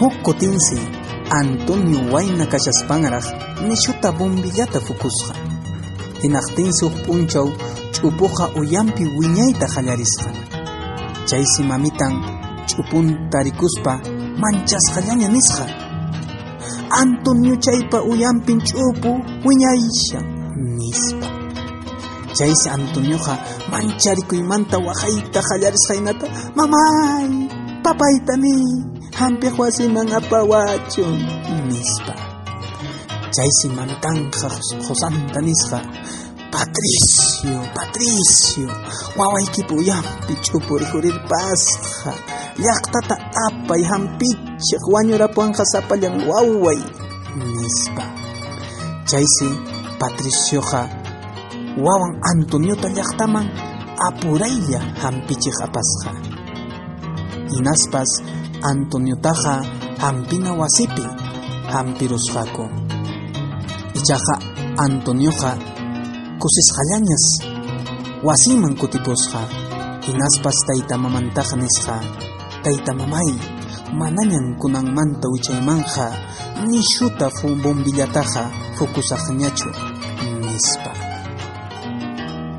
huk kutinsi Antonio wayna kashaspanraq nishuta bombillata fukusqa. Hinaqtinsi huk p'unchaw ch'upuqa uyampi wiñayta qallarisqa. Chaysi mamitan tarikuspa manchasqallaña nisqa. Antonio chaypa uyampin ch'upu wiñaysha nispa. Chaysi Antonioqa mancharikuymanta waqayta qallarisqa hinata mamay papaytami hampiq wasiman apawachun nispa. Chaysi mamitanja Josanta nisqa Patricio, Patricio, wawaykipa uyampi ch'upurihurirpasqa llaqtata apay hampichiq wañurapuwanqa sapallan waway nispa. Chaysi Patricioqa wawan Antoniota llaqtaman apuraylla hampichiq apasqa hinaspas Antoniotaqa hampina wasipi hampirusqaku ichaqa Antonioqa kusisqallañas wasiman kutipusqa hinaspas tayta mamantaqa nisqa tayta mamay manañan kunanmanta wichaymanja nishuta bombillataqa fukusaqñachu nispa